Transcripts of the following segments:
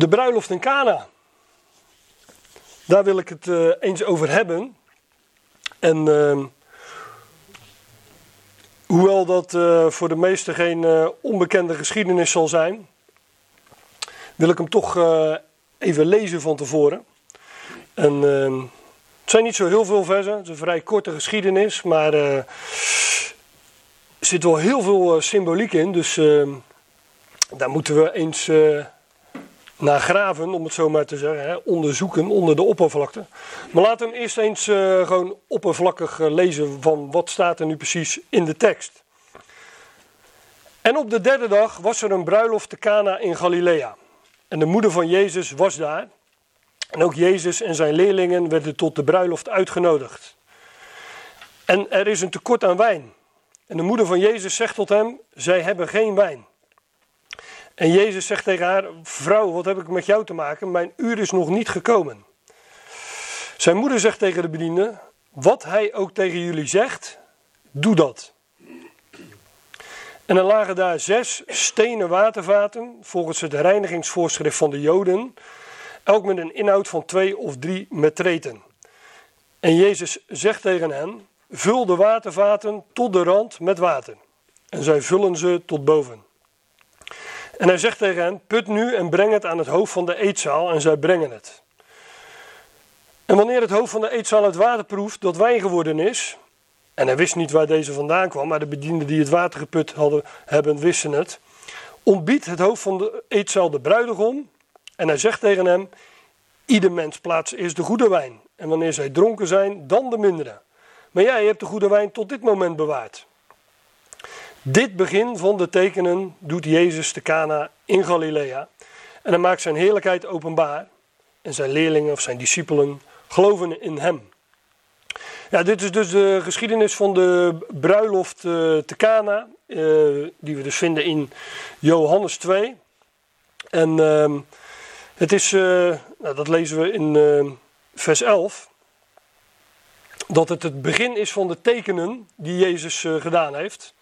De bruiloft in Cana. Daar wil ik het uh, eens over hebben. En uh, hoewel dat uh, voor de meesten geen uh, onbekende geschiedenis zal zijn, wil ik hem toch even lezen van tevoren. En ehm, het zijn niet zo heel veel versen, het is een vrij korte geschiedenis, maar er zit wel heel veel symboliek in. Dus ehm, daar moeten we eens naar graven, om het zo maar te zeggen, hè, onderzoeken onder de oppervlakte. Maar laten we eerst eens uh, gewoon oppervlakkig uh, lezen van wat staat er nu precies in de tekst. En op de derde dag was er een bruiloft te Cana in Galilea. En de moeder van Jezus was daar. En ook Jezus en zijn leerlingen werden tot de bruiloft uitgenodigd. En er is een tekort aan wijn. En de moeder van Jezus zegt tot hem: Zij hebben geen wijn. En Jezus zegt tegen haar: Vrouw, wat heb ik met jou te maken? Mijn uur is nog niet gekomen. Zijn moeder zegt tegen de bediende: Wat hij ook tegen jullie zegt, doe dat. En er lagen daar zes stenen watervaten, volgens het reinigingsvoorschrift van de Joden, elk met een inhoud van twee of drie metreten. En Jezus zegt tegen hen: Vul de watervaten tot de rand met water. En zij vullen ze tot boven. En hij zegt tegen hen: Put nu en breng het aan het hoofd van de eetzaal. En zij brengen het. En wanneer het hoofd van de eetzaal het water proeft dat wijn geworden is. En hij wist niet waar deze vandaan kwam, maar de bedienden die het water geput hadden, hebben, wisten het. Ontbiedt het hoofd van de eetzaal de bruidegom. En hij zegt tegen hem: Ieder mens plaatst eerst de goede wijn. En wanneer zij dronken zijn, dan de mindere. Maar jij hebt de goede wijn tot dit moment bewaard. Dit begin van de tekenen doet Jezus te Cana in Galilea. En hij maakt zijn heerlijkheid openbaar. En zijn leerlingen of zijn discipelen geloven in hem. Ja, dit is dus de geschiedenis van de bruiloft uh, te Cana. Uh, die we dus vinden in Johannes 2. En uh, het is, uh, nou, dat lezen we in vers 11. Dat het het begin is van de tekenen die Jezus gedaan heeft.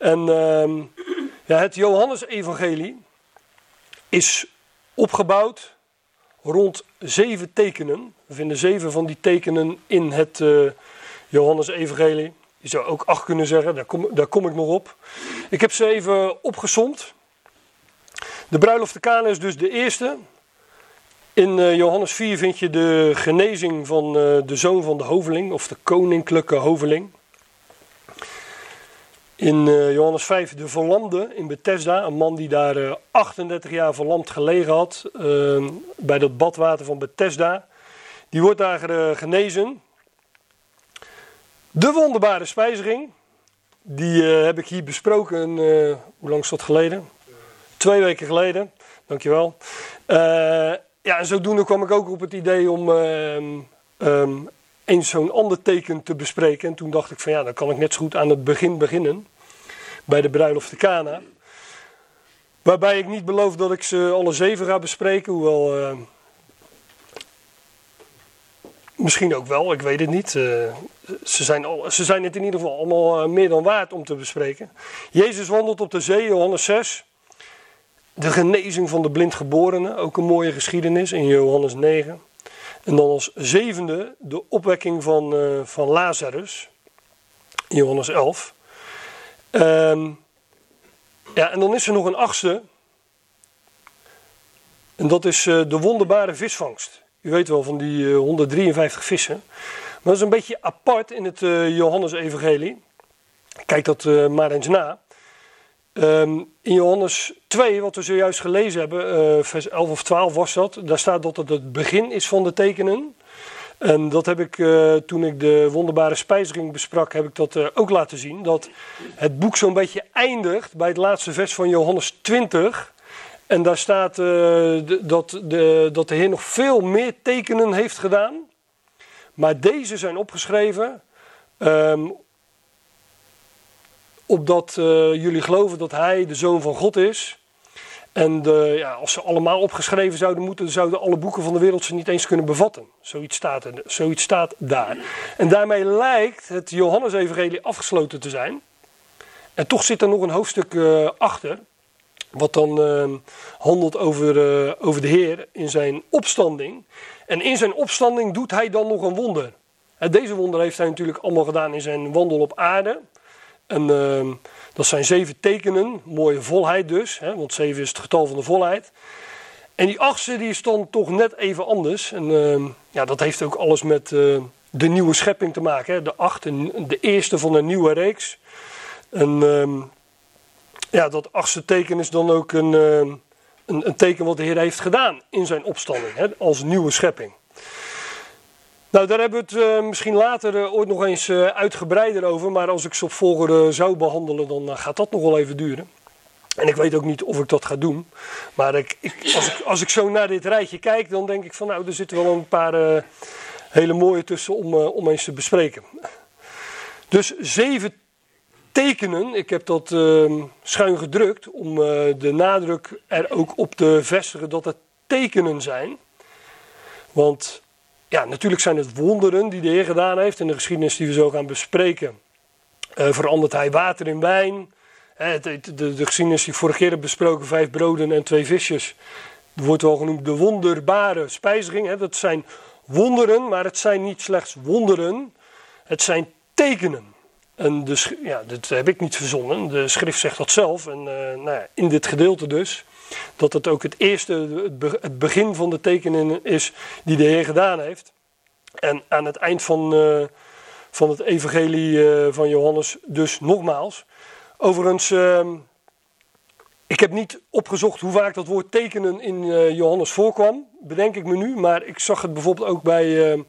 En uh, ja, het Johannesevangelie is opgebouwd rond zeven tekenen. We vinden zeven van die tekenen in het uh, Johannesevangelie. Je zou ook acht kunnen zeggen, daar kom, daar kom ik nog op. Ik heb ze even opgesomd. De bruiloft de Kana is dus de eerste. In uh, Johannes 4 vind je de genezing van uh, de zoon van de hoveling, of de koninklijke hoveling. In uh, Johannes 5 de verlamde in Bethesda, een man die daar uh, 38 jaar verlamd gelegen had, uh, bij dat badwater van Bethesda. Die wordt daar uh, genezen. De wonderbare spijziging, die heb ik hier besproken, hoe lang is dat geleden? Twee weken geleden, dankjewel. ja, en zodoende kwam ik ook op het idee om um, eens zo'n ander teken te bespreken. En toen dacht ik van ja, dan kan ik net zo goed aan het begin beginnen. Bij de bruiloft de Kana. Waarbij ik niet beloof dat ik ze alle zeven ga bespreken. Hoewel, uh, misschien ook wel, ik weet het niet. Uh, ze, zijn al, ze zijn het in ieder geval allemaal uh, meer dan waard om te bespreken. Jezus wandelt op de zee, Johannes 6. De genezing van de blindgeborene, ook een mooie geschiedenis in Johannes 9. En dan als zevende de opwekking van, van Lazarus Johannes 11. Um, ja, en dan is er nog een achtste. En dat is uh, de wonderbare visvangst. U weet wel van die uh, 153 vissen. Maar dat is een beetje apart in het uh, Johannes-evangelie. Kijk dat maar eens na. Um, in Johannes 2, wat we zojuist gelezen hebben, vers 11 of 12 was dat, daar staat dat het het begin is van de tekenen. En dat heb ik uh, toen ik de wonderbare spijziging besprak, heb ik dat uh, ook laten zien. Dat het boek zo'n beetje eindigt bij het laatste vers van Johannes 20. En daar staat dat, de, dat de Heer nog veel meer tekenen heeft gedaan. Maar deze zijn opgeschreven um, opdat jullie geloven dat hij de zoon van God is. En ja, als ze allemaal opgeschreven zouden moeten, zouden alle boeken van de wereld ze niet eens kunnen bevatten. Zoiets staat, er, zoiets staat daar. En daarmee lijkt het Johannesevangelie afgesloten te zijn. En toch zit er nog een hoofdstuk uh, achter. Wat dan uh, handelt over, uh, over de Heer in zijn opstanding. En in zijn opstanding doet hij dan nog een wonder. Deze wonder heeft hij natuurlijk allemaal gedaan in zijn wandel op aarde. En dat zijn zeven tekenen, mooie volheid dus, hè, want zeven is het getal van de volheid. En die achtste die dan toch net even anders. En uh, ja, dat heeft ook alles met uh, de nieuwe schepping te maken. Hè. De acht, de eerste van een nieuwe reeks. En uh, ja, dat achtste teken is dan ook een, een, een, teken wat de Heer heeft gedaan in zijn opstanding, hè, als nieuwe schepping. Nou, daar hebben we het uh, misschien later uh, ooit nog eens uh, uitgebreider over. Maar als ik ze op volgorde zou behandelen, dan gaat dat nog wel even duren. En ik weet ook niet of ik dat ga doen. Maar ik, als, ik, als ik zo naar dit rijtje kijk, dan denk ik van nou, er zitten wel een paar hele mooie tussen om, om eens te bespreken. Dus zeven tekenen, ik heb dat ehm, schuin gedrukt om de nadruk er ook op te vestigen dat het tekenen zijn. Want ja, natuurlijk zijn het wonderen die de Heer gedaan heeft. In de geschiedenis die we zo gaan bespreken, uh, verandert hij water in wijn. de, de, de, geschiedenis die vorige keer besproken, vijf broden en twee visjes, wordt wel genoemd de wonderbare spijziging. dat zijn wonderen, maar het zijn niet slechts wonderen, het zijn tekenen. En de, ja, dat heb ik niet verzonnen, de schrift zegt dat zelf. En uh, nou ja, in dit gedeelte dus dat het ook het eerste, het begin van de tekenen is die de Heer gedaan heeft. En aan het eind van, uh, van het evangelie uh, van Johannes dus nogmaals. Overigens, uh, ik heb niet opgezocht hoe vaak dat woord tekenen in uh, Johannes voorkwam, bedenk ik me nu. Maar ik zag het bijvoorbeeld ook bij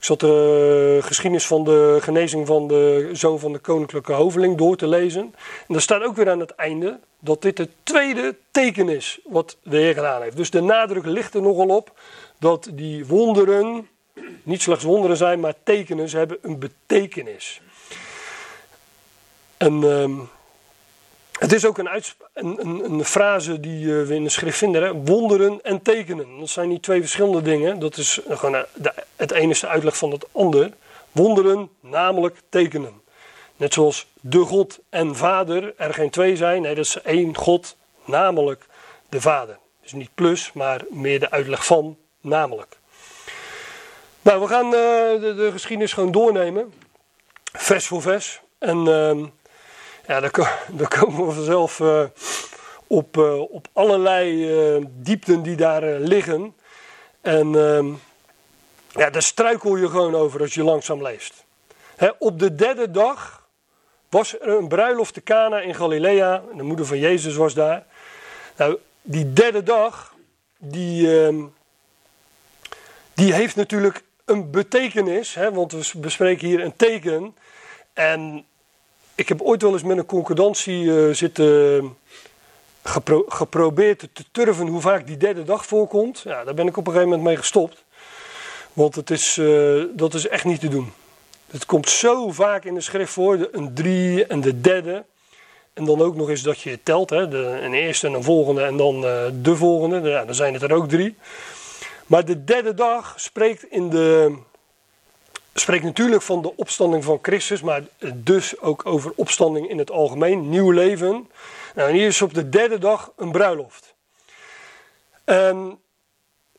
ik zat de geschiedenis van de genezing van de zoon van de koninklijke hoveling door te lezen. En daar staat ook weer aan het einde dat dit het tweede teken is wat de Heer gedaan heeft. Dus de nadruk ligt er nogal op dat die wonderen niet slechts wonderen zijn, maar tekenen. Ze hebben een betekenis. En uh, het is ook een, een, een, een, frase die eh, we in de schrift vinden: hè? wonderen en tekenen. Dat zijn niet twee verschillende dingen. Dat is gewoon eh, de, het ene is de uitleg van het ander. Wonderen, namelijk tekenen. Net zoals de God en Vader er geen twee zijn. Nee, dat is één God, namelijk de Vader. Dus niet plus, maar meer de uitleg van, namelijk. Nou, we gaan uh, de, de, geschiedenis gewoon doornemen. Vers voor vers. En uh, ja, dan, komen we vanzelf uh, op, uh, op allerlei diepten die daar liggen. En ehm, ja, daar struikel je gewoon over als je langzaam leest. op de derde dag was er een bruiloft te Cana in Galilea. De moeder van Jezus was daar. Nou, die derde dag, die, ehm, die heeft natuurlijk een betekenis. Hè, want we bespreken hier een teken. En ik heb ooit wel eens met een concordantie uh, zitten gepro geprobeerd te turven hoe vaak die derde dag voorkomt. Ja, daar ben ik op een gegeven moment mee gestopt. Want het is, uh, dat is echt niet te doen. Het komt zo vaak in de schrift voor, een drie en de derde. En dan ook nog eens dat je telt, hè, de, een eerste en een volgende en dan uh, de volgende. Ja, dan zijn het er ook drie. Maar de derde dag spreekt, in de, spreekt natuurlijk van de opstanding van Christus, maar dus ook over opstanding in het algemeen, nieuw leven. Nou, en hier is op de derde dag een bruiloft.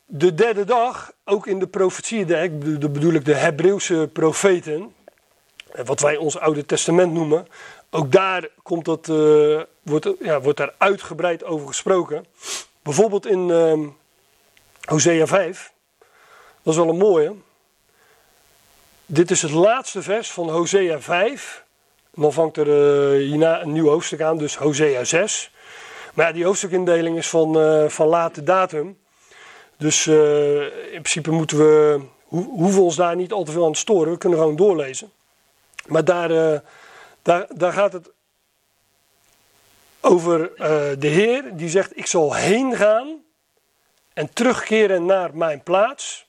De derde dag, ook in de profetieën, de bedoel ik de Hebreeuwse profeten, wat wij ons Oude Testament noemen, ook daar komt dat, uh, wordt, ja, wordt daar uitgebreid over gesproken. Bijvoorbeeld in uh, Hosea 5. Dat is wel een mooie. Dit is het laatste vers van Hosea 5. En dan vangt er uh, hierna een nieuw hoofdstuk aan, dus Hosea 6. Maar ja, die hoofdstukindeling is van, uh, van late datum. Dus uh, in principe moeten we, ho hoeven we ons daar niet al te veel aan te storen. We kunnen gewoon doorlezen. Maar daar, daar, daar gaat het over de Heer die zegt: Ik zal heen gaan en terugkeren naar mijn plaats,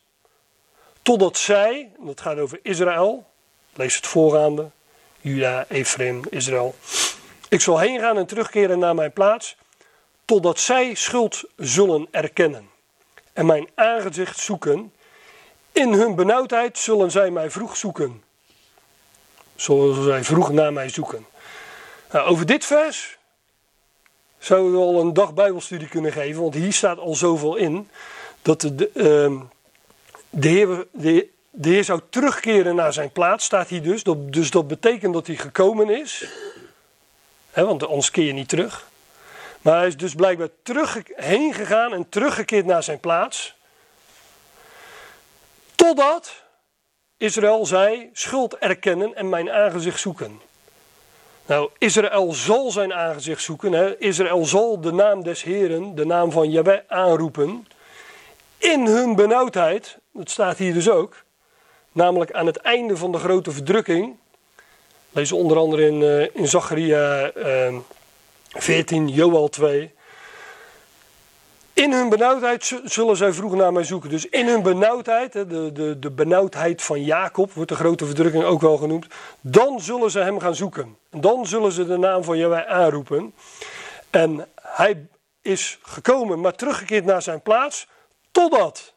totdat zij, dat gaat over Israël, lees het voorgaande, Juda, Ephraim, Israël. Ik zal heen gaan en terugkeren naar mijn plaats, totdat zij schuld zullen erkennen en mijn aangezicht zoeken. In hun benauwdheid zullen zij mij vroeg zoeken. Zullen zij vroeg naar mij zoeken. Nou, over dit vers zouden we al een dag Bijbelstudie kunnen geven, want hier staat al zoveel in. Dat de, de, ehm, de, Heer, de, zou terugkeren naar zijn plaats, staat hier dus. Dus dat betekent dat hij gekomen is. He, want anders keer je niet terug. Maar hij is dus blijkbaar terug, heen gegaan en teruggekeerd naar zijn plaats. Totdat Israël zei: schuld erkennen en mijn aangezicht zoeken. Nou, Israël zal zijn aangezicht zoeken. Israël zal de naam des Heren, de naam van Yahweh, aanroepen. In hun benauwdheid, dat staat hier dus ook. Namelijk aan het einde van de grote verdrukking. Lees onder andere in, uh, in Zacharia uh, 14, Joel 2. In hun benauwdheid zullen zij vroeg naar mij zoeken. Dus in hun benauwdheid, de, de, de benauwdheid van Jacob, wordt de grote verdrukking ook wel genoemd. Dan zullen ze hem gaan zoeken. Dan zullen ze de naam van Jawij aanroepen. En hij is gekomen, maar teruggekeerd naar zijn plaats. Totdat.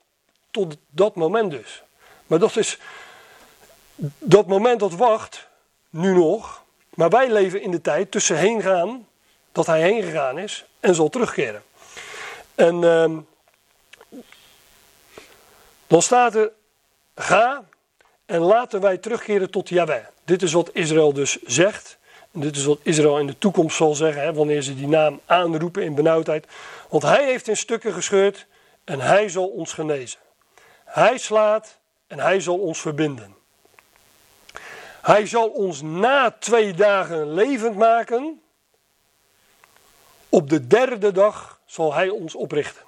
Tot dat moment dus. Maar dat is. Dat moment dat wacht, nu nog. Maar wij leven in de tijd tussen heen gaan, dat hij heen gegaan is en zal terugkeren. En uh, dan staat er: Ga en laten wij terugkeren tot Yahweh. Dit is wat Israël dus zegt. Dit is wat Israël in de toekomst zal zeggen, hè, wanneer ze die naam aanroepen in benauwdheid. Want hij heeft in stukken gescheurd en hij zal ons genezen. Hij slaat en hij zal ons verbinden. Hij zal ons na twee dagen levend maken. Op de derde dag zal hij ons oprichten.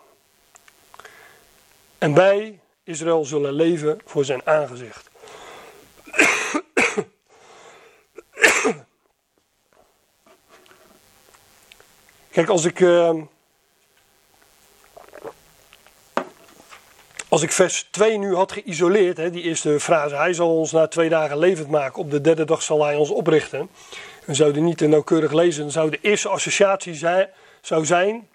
En wij, Israël, zullen leven voor zijn aangezicht. Kijk, als ik. Uh, als ik vers 2 nu had geïsoleerd, hè, die eerste frase, hij zal ons na twee dagen levend maken, op de derde dag zal hij ons oprichten. We zouden niet te nauwkeurig lezen, dan zou de eerste associatie zijn, zou zijn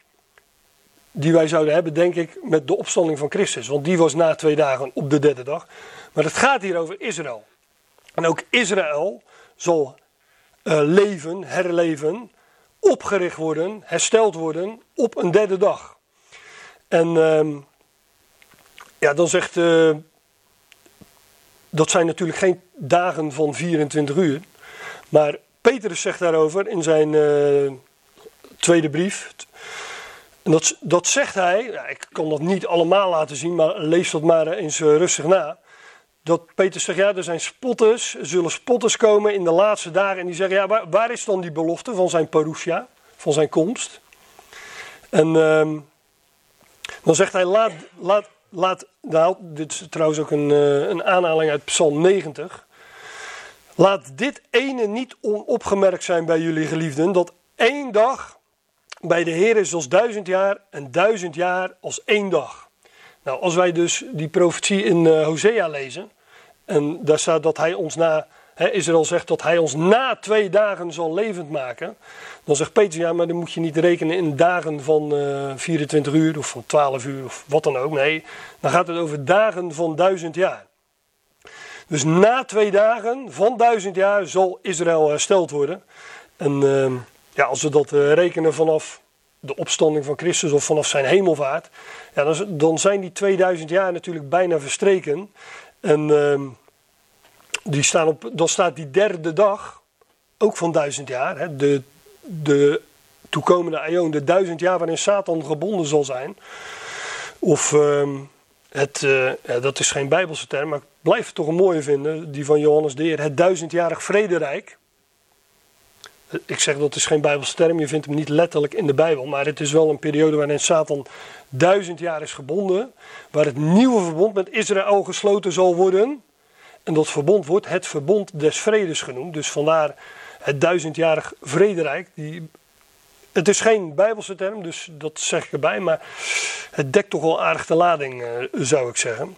die wij zouden hebben, denk ik, met de opstanding van Christus. Want die was na twee dagen op de derde dag. Maar het gaat hier over Israël. En ook Israël zal uh, leven, herleven, opgericht worden, hersteld worden op een derde dag. En uh, ja, dan zegt. Uh, dat zijn natuurlijk geen dagen van 24 uur. Maar Petrus zegt daarover in zijn uh, tweede brief, en dat, dat zegt hij, ja, ik kan dat niet allemaal laten zien, maar lees dat maar eens uh, rustig na. Dat Peter zegt, ja, er zijn spotters, er zullen spotters komen in de laatste dagen. En die zeggen, ja, waar, is dan die belofte van zijn parousia, van zijn komst? En uh, dan zegt hij, laat, laat, laat nou, dit is trouwens ook een, uh, een aanhaling uit Psalm 90. Laat dit ene niet onopgemerkt zijn bij jullie geliefden, dat één dag bij de Heer is als duizend jaar en duizend jaar als één dag. Nou, als wij dus die profetie in uh, Hosea lezen, en daar staat dat hij ons na, Israël zegt dat hij ons na twee dagen zal levend maken, dan zegt Peter, ja, maar dan moet je niet rekenen in dagen van uh, eh, 24 uur of van 12 uur of wat dan ook. Nee, dan gaat het over dagen van duizend jaar. Dus na twee dagen van duizend jaar zal Israël hersteld worden. En uh, ja, als we dat uh, rekenen vanaf de opstanding van Christus of vanaf zijn hemelvaart, ja, dan, dan zijn die 2000 jaar natuurlijk bijna verstreken. En uh, die staan op, dan staat die derde dag ook van duizend jaar, hè, de, de toekomende aion, de duizend jaar waarin Satan gebonden zal zijn. Of uh, het, ja, dat is geen Bijbelse term, maar ik blijf het toch een mooie vinden, die van Johannes de Heer, het duizendjarig vrederijk ik zeg dat is geen Bijbelse term, je vindt hem niet letterlijk in de Bijbel, maar het is wel een periode waarin Satan duizend jaar is gebonden, waar het nieuwe verbond met Israël gesloten zal worden. En dat verbond wordt het verbond des vredes genoemd, dus vandaar het duizendjarig vrederijk. Die, het is geen Bijbelse term, dus dat zeg ik erbij, maar het dekt toch wel aardig de lading, eh, zou ik zeggen.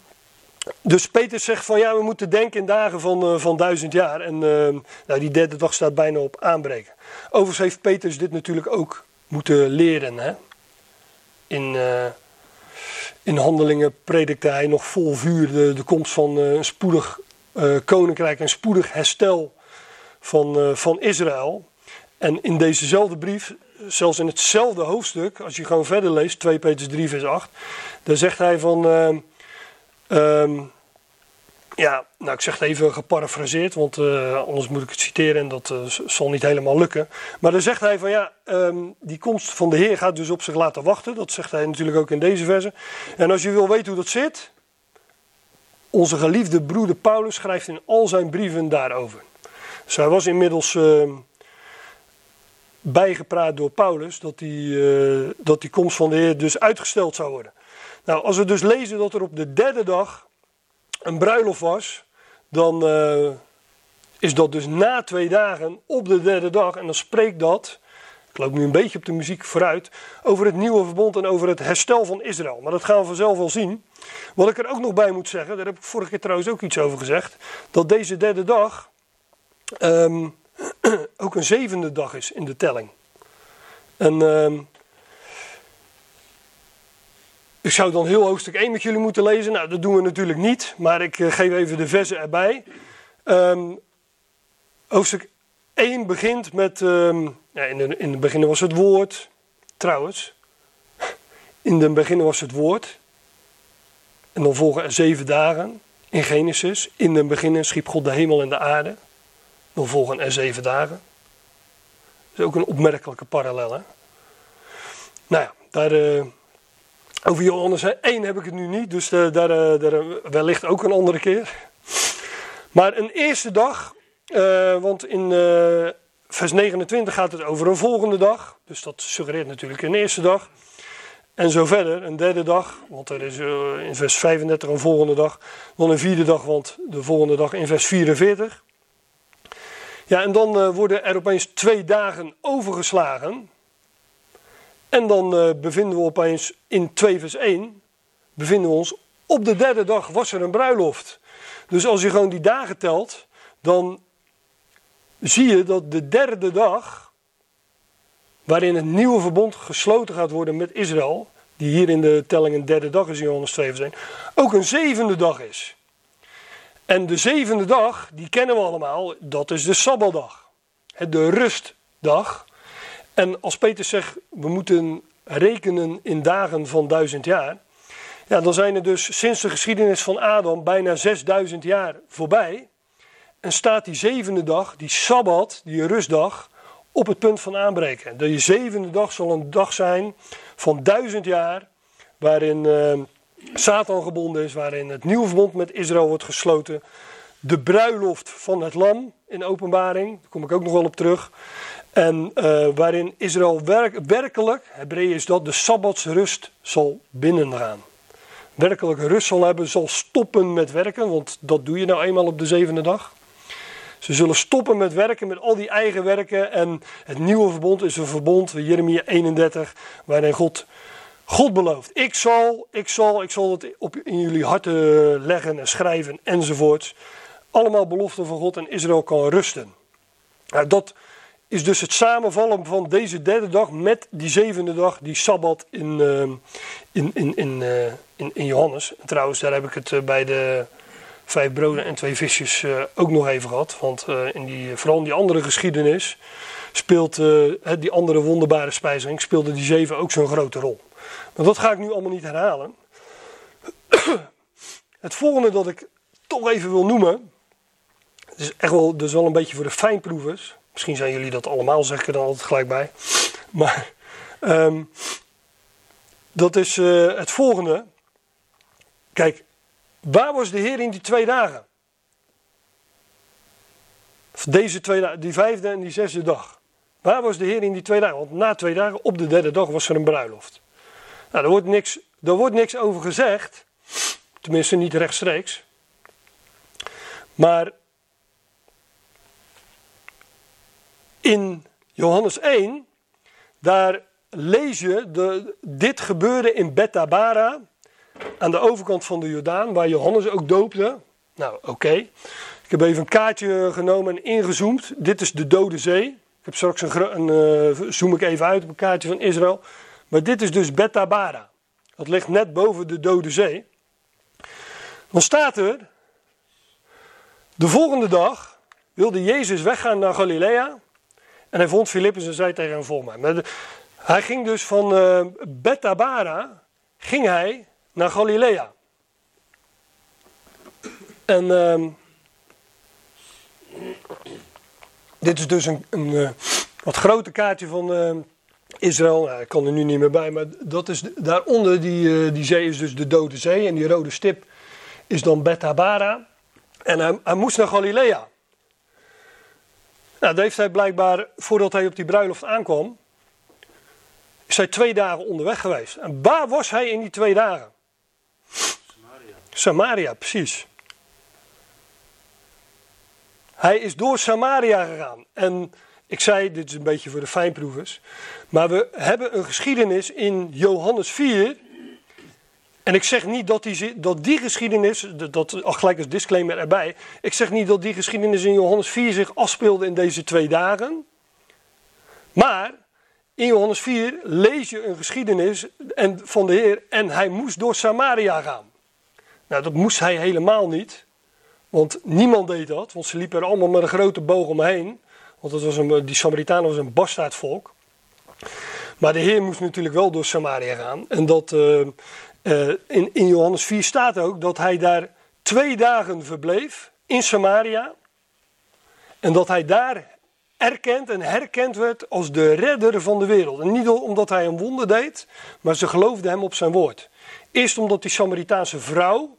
Dus Peter zegt van ja, we moeten denken in dagen van, uh, van duizend jaar. En uh, nou, die derde dag staat bijna op aanbreken. Overigens heeft Petrus dit natuurlijk ook moeten leren. Hè? In, in handelingen predikte hij nog vol vuur de, de komst van een spoedig koninkrijk en spoedig herstel van, van Israël. En in dezezelfde brief zelfs in hetzelfde hoofdstuk, als je gewoon verder leest, 2 Petrus 3 vers 8, dan zegt hij van, ehm, ehm, ja, nou ik zeg het even geparafraseerd, want anders moet ik het citeren en dat zal niet helemaal lukken. Maar dan zegt hij van ja, um, die komst van de Heer gaat dus op zich laten wachten. Dat zegt hij natuurlijk ook in deze verse. En als je wil weten hoe dat zit, onze geliefde broeder Paulus schrijft in al zijn brieven daarover. Dus hij was inmiddels uh, bijgepraat door Paulus dat die, uh, dat die komst van de Heer dus uitgesteld zou worden. Nou, als we dus lezen dat er op de derde dag een bruiloft was, dan uh, is dat dus na twee dagen op de derde dag. En dan spreekt dat, ik loop nu een beetje op de muziek vooruit, over het nieuwe verbond en over het herstel van Israël. Maar dat gaan we vanzelf wel zien. Wat ik er ook nog bij moet zeggen, daar heb ik vorige keer trouwens ook iets over gezegd, dat deze derde dag um, ook een zevende dag is in de telling. En um, ik zou dan heel hoofdstuk 1 met jullie moeten lezen. Nou, dat doen we natuurlijk niet, maar ik uh, geef even de versen erbij. Um, hoofdstuk 1 begint met, ja, in, de, in het begin was het woord, trouwens. In het begin was het woord. En dan volgen er zeven dagen in Genesis. In het begin schiep God de hemel en de aarde. Dan volgen er zeven dagen. Dat is ook een opmerkelijke parallel. Hè? Nou ja, daar, uh, over Johannes 1 heb ik het nu niet, dus uh, daar, uh, daar wellicht ook een andere keer. Maar een eerste dag, want in vers 29 gaat het over een volgende dag. Dus dat suggereert natuurlijk een eerste dag. En zo verder, een derde dag, want er is in vers 35 een volgende dag. Dan een vierde dag, want de volgende dag in vers 44. Ja, en dan worden er opeens twee dagen overgeslagen. En dan bevinden we opeens in 2 vers 1, bevinden we ons op de derde dag was er een bruiloft. Dus als je gewoon die dagen telt, dan zie je dat de derde dag, waarin het nieuwe verbond gesloten gaat worden met Israël, die hier in de telling een derde dag is in Johannes 2 vers 1, ook een zevende dag is. En de zevende dag, die kennen we allemaal, dat is de Sabbatdag. De rustdag. En als Peter zegt, we moeten rekenen in dagen van duizend jaar. Ja, dan zijn er dus sinds de geschiedenis van Adam bijna 6000 jaar voorbij. En staat die zevende dag, die Sabbat, die rustdag, op het punt van aanbreken. De zevende dag zal een dag zijn van duizend jaar, waarin... Uh, Satan gebonden is, waarin het nieuwe verbond met Israël wordt gesloten. De bruiloft van het lam in openbaring, daar kom ik ook nog wel op terug. En uh, waarin Israël werk, werkelijk, Hebreeën is dat, de Sabbatsrust zal binnengaan. Werkelijk rust zal hebben, zal stoppen met werken, want dat doe je nou eenmaal op de zevende dag. Ze zullen stoppen met werken, met al die eigen werken. En het nieuwe verbond is een verbond, Jeremia 31, waarin God God belooft, ik zal, ik zal, ik zal het op, in jullie harten leggen en schrijven enzovoort. Allemaal beloften van God en Israël kan rusten. Nou, dat is dus het samenvallen van deze derde dag met die zevende dag, die Sabbat in, uh, in, in, in, uh, in, in, Johannes. En trouwens, daar heb ik het uh, bij de vijf broden en twee visjes ook nog even gehad. Want in die, vooral in die andere geschiedenis speelt die andere wonderbare spijzing, speelde die zeven ook zo'n grote rol. Maar dat ga ik nu allemaal niet herhalen. Het volgende dat ik toch even wil noemen. Is echt wel, dus wel een beetje voor de fijnproevers. Misschien zijn jullie dat allemaal, zeg ik er dan altijd gelijk bij. Maar um, dat is het volgende. Kijk, waar was de Heer in die twee dagen? Deze twee dagen, die vijfde en die zesde dag. Waar was de Heer in die twee dagen? Want na twee dagen, op de derde dag, was er een bruiloft. Nou, er wordt niks, er wordt niks over gezegd. Tenminste, niet rechtstreeks. Maar in Johannes 1, daar lees je de, dit gebeurde in Betabara, aan de overkant van de Jordaan, waar Johannes ook doopte. Nou, oké. Ik heb even een kaartje genomen en ingezoomd. Dit is de Dode Zee. Ik heb straks een, een uh, zoom ik even uit op een kaartje van Israël. Maar dit is dus Betabara. Dat ligt net boven de Dode Zee. Dan staat er, de volgende dag wilde Jezus weggaan naar Galilea En hij vond Filippus en zei tegen hem, volg mij. Hij ging dus van uh, Betabara, ging hij naar Galilea. En uh, dit is dus een, een uh, wat groter kaartje van uh, Israël. Nou, ik kan er nu niet meer bij, maar dat is daaronder, die, die zee is dus de Dode Zee. En die rode stip is dan Betabara. En hij, hij moest naar Galilea. Nou, dat heeft hij blijkbaar, voordat hij op die bruiloft aankwam, is hij twee dagen onderweg geweest. En waar was hij in die twee dagen? Samaria. Precies. Hij is door Samaria gegaan. En ik zei, dit is een beetje voor de fijnproevers. Maar we hebben een geschiedenis in Johannes 4. En ik zeg niet dat die, dat die geschiedenis, dat, gelijk als disclaimer erbij. Ik zeg niet dat die geschiedenis in Johannes 4 zich afspeelde in deze twee dagen. Maar in Johannes 4 lees je een geschiedenis en, van de Heer en hij moest door Samaria gaan. Nou, dat moest hij helemaal niet. Want niemand deed dat, want ze liepen er allemaal met een grote boog omheen. Want dat was een, die Samaritanen was een bastaardvolk. Maar de Heer moest natuurlijk wel door Samaria gaan. En dat, uh, uh, in, in Johannes 4 staat ook dat hij daar twee dagen verbleef in Samaria. En dat hij daar erkend en herkend werd als de redder van de wereld. En niet omdat hij een wonder deed, maar ze geloofden hem op zijn woord. Eerst omdat die Samaritaanse vrouw,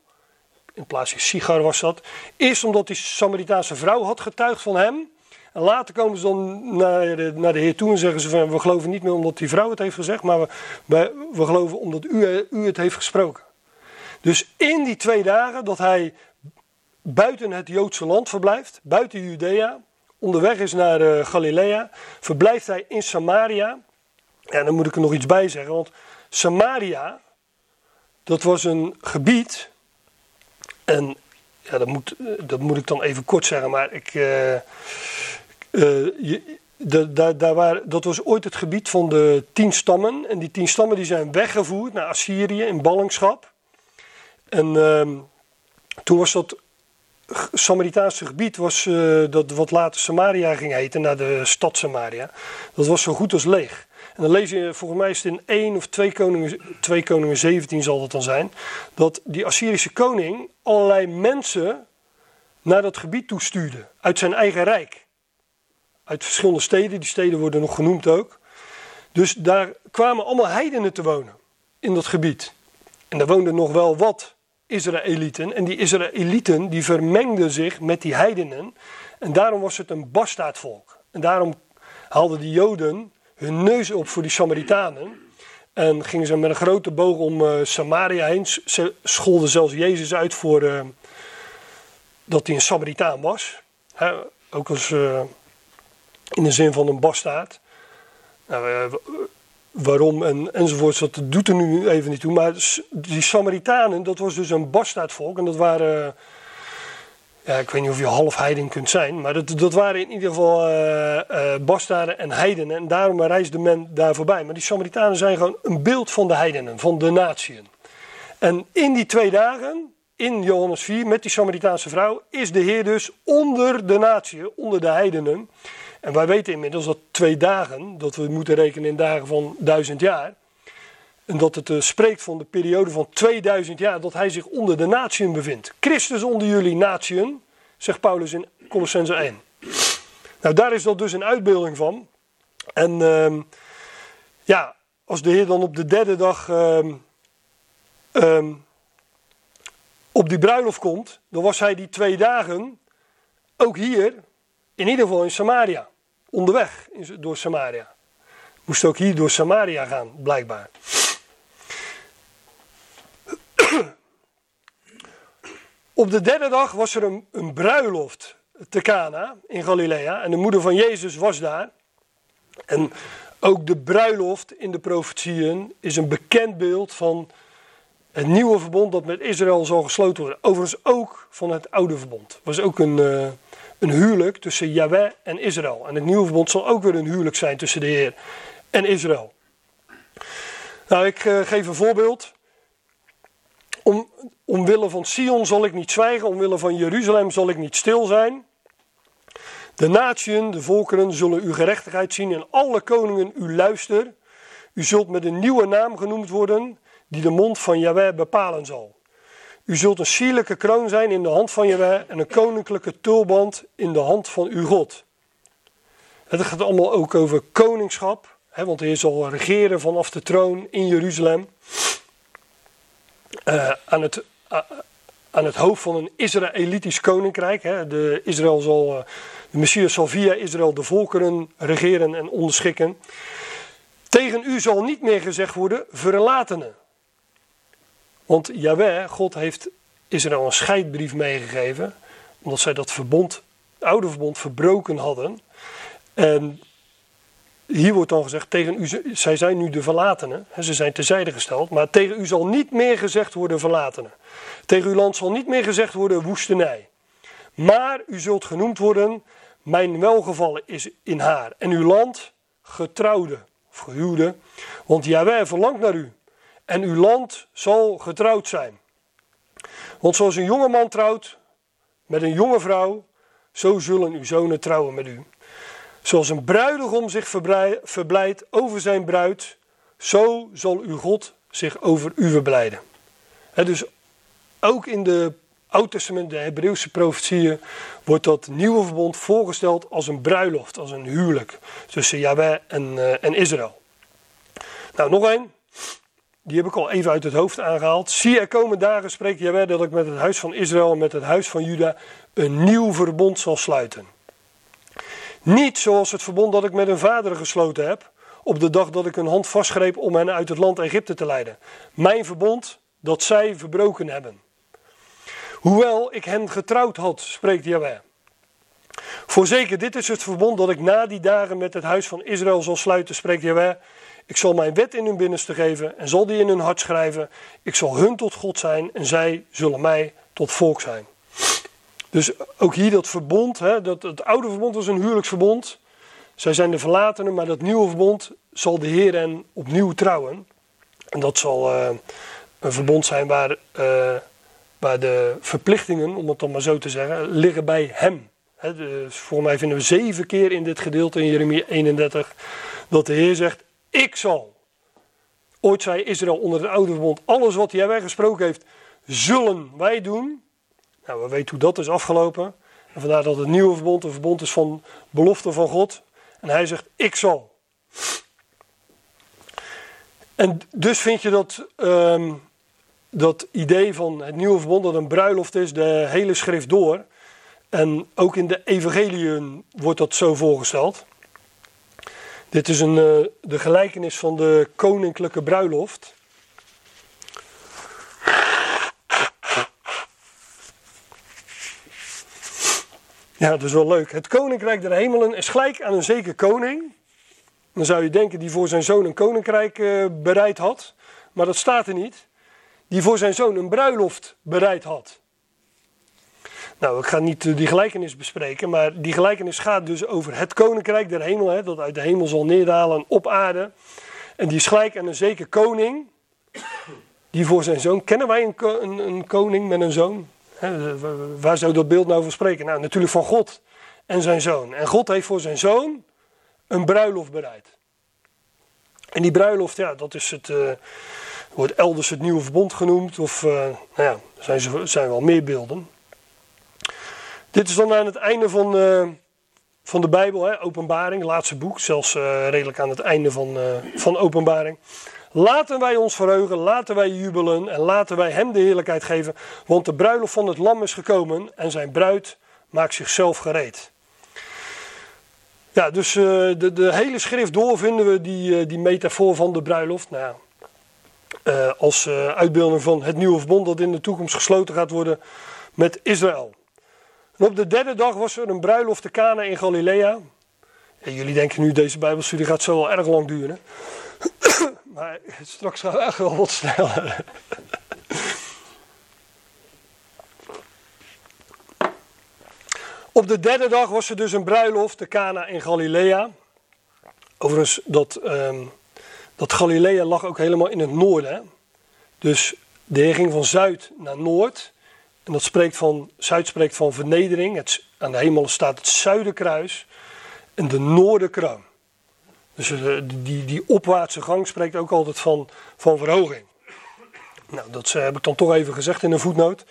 in plaats van Sigar was dat, eerst omdat die Samaritaanse vrouw had getuigd van hem. En later komen ze dan naar de, naar de Heer toe en zeggen ze van we geloven niet meer omdat die vrouw het heeft gezegd, maar we, we, geloven omdat u, u het heeft gesproken. Dus in die twee dagen dat hij buiten het Joodse land verblijft, buiten Judea, onderweg is naar uh, Galilea, verblijft hij in Samaria. En dan moet ik er nog iets bij zeggen, want Samaria, dat was een gebied. En ja, dat moet, dat moet ik dan even kort zeggen, maar ik. Uh, uh, de, daar waar, dat was ooit het gebied van de tien stammen. En die tien stammen die zijn weggevoerd naar Assyrië in ballingschap. En uh, toen was dat Samaritaanse gebied was dat wat later Samaria ging heten, naar de stad Samaria. Dat was zo goed als leeg. En dan lees je, volgens mij is het in 1 of 2 koningen, 2 koningen 17 zal dat dan zijn, dat die Assyrische koning allerlei mensen naar dat gebied toestuurde, uit zijn eigen rijk. Uit verschillende steden, die steden worden nog genoemd ook. Dus daar kwamen allemaal heidenen te wonen, in dat gebied. En daar woonden nog wel wat Israëlieten. En die Israëlieten die vermengden zich met die heidenen. En daarom was het een bastaardvolk. En daarom haalden die Joden hun neus op voor die Samaritanen. En gingen ze met een grote boog om uh, Samaria heen. Ze scholden zelfs Jezus uit voor uh, dat hij een Samaritaan was. ook als uh, in de zin van een bastaard. Nou, waarom en, enzovoorts, dat doet er nu even niet toe. Maar die Samaritanen, dat was dus een bastaardvolk. En dat waren, ja, ik weet niet of je half heiden kunt zijn. Maar dat, dat waren in ieder geval uh, uh, bastaarden en heidenen. En daarom reisde men daar voorbij. Maar die Samaritanen zijn gewoon een beeld van de heidenen, van de natieën. En in die twee dagen, in Johannes 4, met die Samaritaanse vrouw, is de Heer dus onder de natieën, onder de heidenen. En wij weten inmiddels dat twee dagen, dat we moeten rekenen in dagen van duizend jaar. En dat het uh, spreekt van de periode van 2000 jaar dat hij zich onder de natieën bevindt. Christus onder jullie natieën, zegt Paulus in Colossense 1. Nou, daar is dat dus een uitbeelding van. En uh, ja, als de Heer dan op de derde dag uh, op die bruiloft komt, dan was hij die twee dagen ook hier, in ieder geval in Samaria onderweg door Samaria. Moest ook hier door Samaria gaan, blijkbaar. Op de derde dag was er een, bruiloft te Cana in Galilea. En de moeder van Jezus was daar. En ook de bruiloft in de profetieën is een bekend beeld van het nieuwe verbond dat met Israël zal gesloten worden. Overigens ook van het oude verbond. was ook een, uh, een huwelijk tussen Yahweh en Israël. En het nieuwe verbond zal ook weer een huwelijk zijn tussen de Heer en Israël. Nou, ik uh, geef een voorbeeld. Om, omwille van Sion zal ik niet zwijgen, omwille van Jeruzalem zal ik niet stil zijn. De natieën, de volkeren, zullen uw gerechtigheid zien en alle koningen u luisteren. U zult met een nieuwe naam genoemd worden, die de mond van Yahweh bepalen zal. U zult een sierlijke kroon zijn in de hand van Yahweh en een koninklijke tulband in de hand van uw God. Het gaat allemaal ook over koningschap, hè, want hij zal regeren vanaf de troon in Jeruzalem. Uh, aan, het, uh, aan het hoofd van een Israëlitisch koninkrijk. De, Israël zal, uh, de Messias zal via Israël de volkeren regeren en onderschikken. Tegen u zal niet meer gezegd worden verlatenen. Want Jaweh, God heeft Israël een scheidbrief meegegeven, omdat zij dat verbond, het oude verbond, verbroken hadden. En hier wordt dan gezegd, tegen u, zij zijn nu de verlatenen, ze zijn tezijde gesteld, maar tegen u zal niet meer gezegd worden verlatenen. Tegen uw land zal niet meer gezegd worden woestenij. Maar u zult genoemd worden, mijn welgevallen is in haar. En uw land getrouwde, of gehuwde, want Jaweh verlangt naar u en uw land zal getrouwd zijn. Want zoals een jonge man trouwt met een jonge vrouw, zo zullen uw zonen trouwen met u. Zoals een bruidegom zich verblijdt over zijn bruid, zo zal uw God zich over u verblijden. dus ook in de Oud Testament, de Hebreeuwse profetieën, wordt dat nieuwe verbond voorgesteld als een bruiloft, als een huwelijk tussen Yahweh en, uh, en Israël. Nou, nog één die heb ik al even uit het hoofd aangehaald. Zie, er komen dagen, spreekt Jawel, dat ik met het huis van Israël en met het huis van Juda een nieuw verbond zal sluiten. Niet zoals het verbond dat ik met hun vaderen gesloten heb, op de dag dat ik hun hand vastgreep om hen uit het land Egypte te leiden. Mijn verbond dat zij verbroken hebben. Hoewel ik hen getrouwd had, spreekt Jawel. Voorzeker, dit is het verbond dat ik na die dagen met het huis van Israël zal sluiten, spreekt Jawel. Ik zal mijn wet in hun binnenste geven en zal die in hun hart schrijven. Ik zal hun tot God zijn en zij zullen mij tot volk zijn. Dus ook hier dat verbond, hè, dat, het oude verbond was een huwelijksverbond. Zij zijn de verlatenen, maar dat nieuwe verbond zal de Heer hen opnieuw trouwen. En dat zal uh, een verbond zijn waar, uh, waar de verplichtingen, om het dan maar zo te zeggen, liggen bij hem. He, dus voor mij vinden we zeven keer in dit gedeelte in Jeremia 31 dat de Heer zegt: ik zal. Ooit zei Israël onder het oude verbond: alles wat hij gesproken heeft, zullen wij doen. Nou, we weten hoe dat is afgelopen. En vandaar dat het nieuwe verbond een verbond is van belofte van God. En hij zegt: Ik zal. En dus vind je dat, um, dat idee van het nieuwe verbond, dat een bruiloft is, de hele schrift door. En ook in de evangeliën wordt dat zo voorgesteld. Dit is een, uh, de gelijkenis van de koninklijke bruiloft. Ja, dat is wel leuk. Het koninkrijk der hemelen is gelijk aan een zeker koning. Dan zou je denken die voor zijn zoon een koninkrijk uh, bereid had. Maar dat staat er niet. Die voor zijn zoon een bruiloft bereid had. Nou, ik ga niet eh, die gelijkenis bespreken, maar die gelijkenis gaat dus over het koninkrijk der hemel, hè, dat uit de hemel zal neerdalen op aarde. En die is gelijk aan een zeker koning, die voor zijn zoon. Kennen wij een, een, een koning met een zoon? Waar zou dat beeld nou van spreken? Nou, natuurlijk van God en zijn zoon. En God heeft voor zijn zoon een bruiloft bereid. En die bruiloft, ja, dat is het, uh, wordt elders het nieuwe verbond genoemd. Of, uh, nou ja, er zijn, zijn wel meer beelden. Dit is dan aan het einde van, uh, van de Bijbel, hè, Openbaring, laatste boek, zelfs redelijk aan het einde van, van Openbaring. Laten wij ons verheugen, laten wij jubelen en laten wij Hem de heerlijkheid geven, want de bruiloft van het Lam is gekomen en zijn bruid maakt zichzelf gereed. Ja, dus de, de hele schrift door vinden we die, die metafoor van de bruiloft. Nou, als uitbeelding van het nieuwe verbond dat in de toekomst gesloten gaat worden met Israël. En op de derde dag was er een bruiloft te Cana in Galilea. En jullie denken nu, deze bijbelstudie gaat zo wel erg lang duren. Maar straks gaat het echt wel wat sneller. Op de derde dag was er dus een bruiloft te Cana in Galilea. Overigens, dat, um, dat Galilea lag ook helemaal in het noorden. Dus de heer ging van zuid naar noord. En dat spreekt van, Zuid spreekt van vernedering. Het, aan de hemel staat het zuiderkruis en de noorderkroon. Dus eh, die, die opwaartse gang spreekt ook altijd van, van verhoging. Nou, dat eh, heb ik dan toch even gezegd in een voetnoot.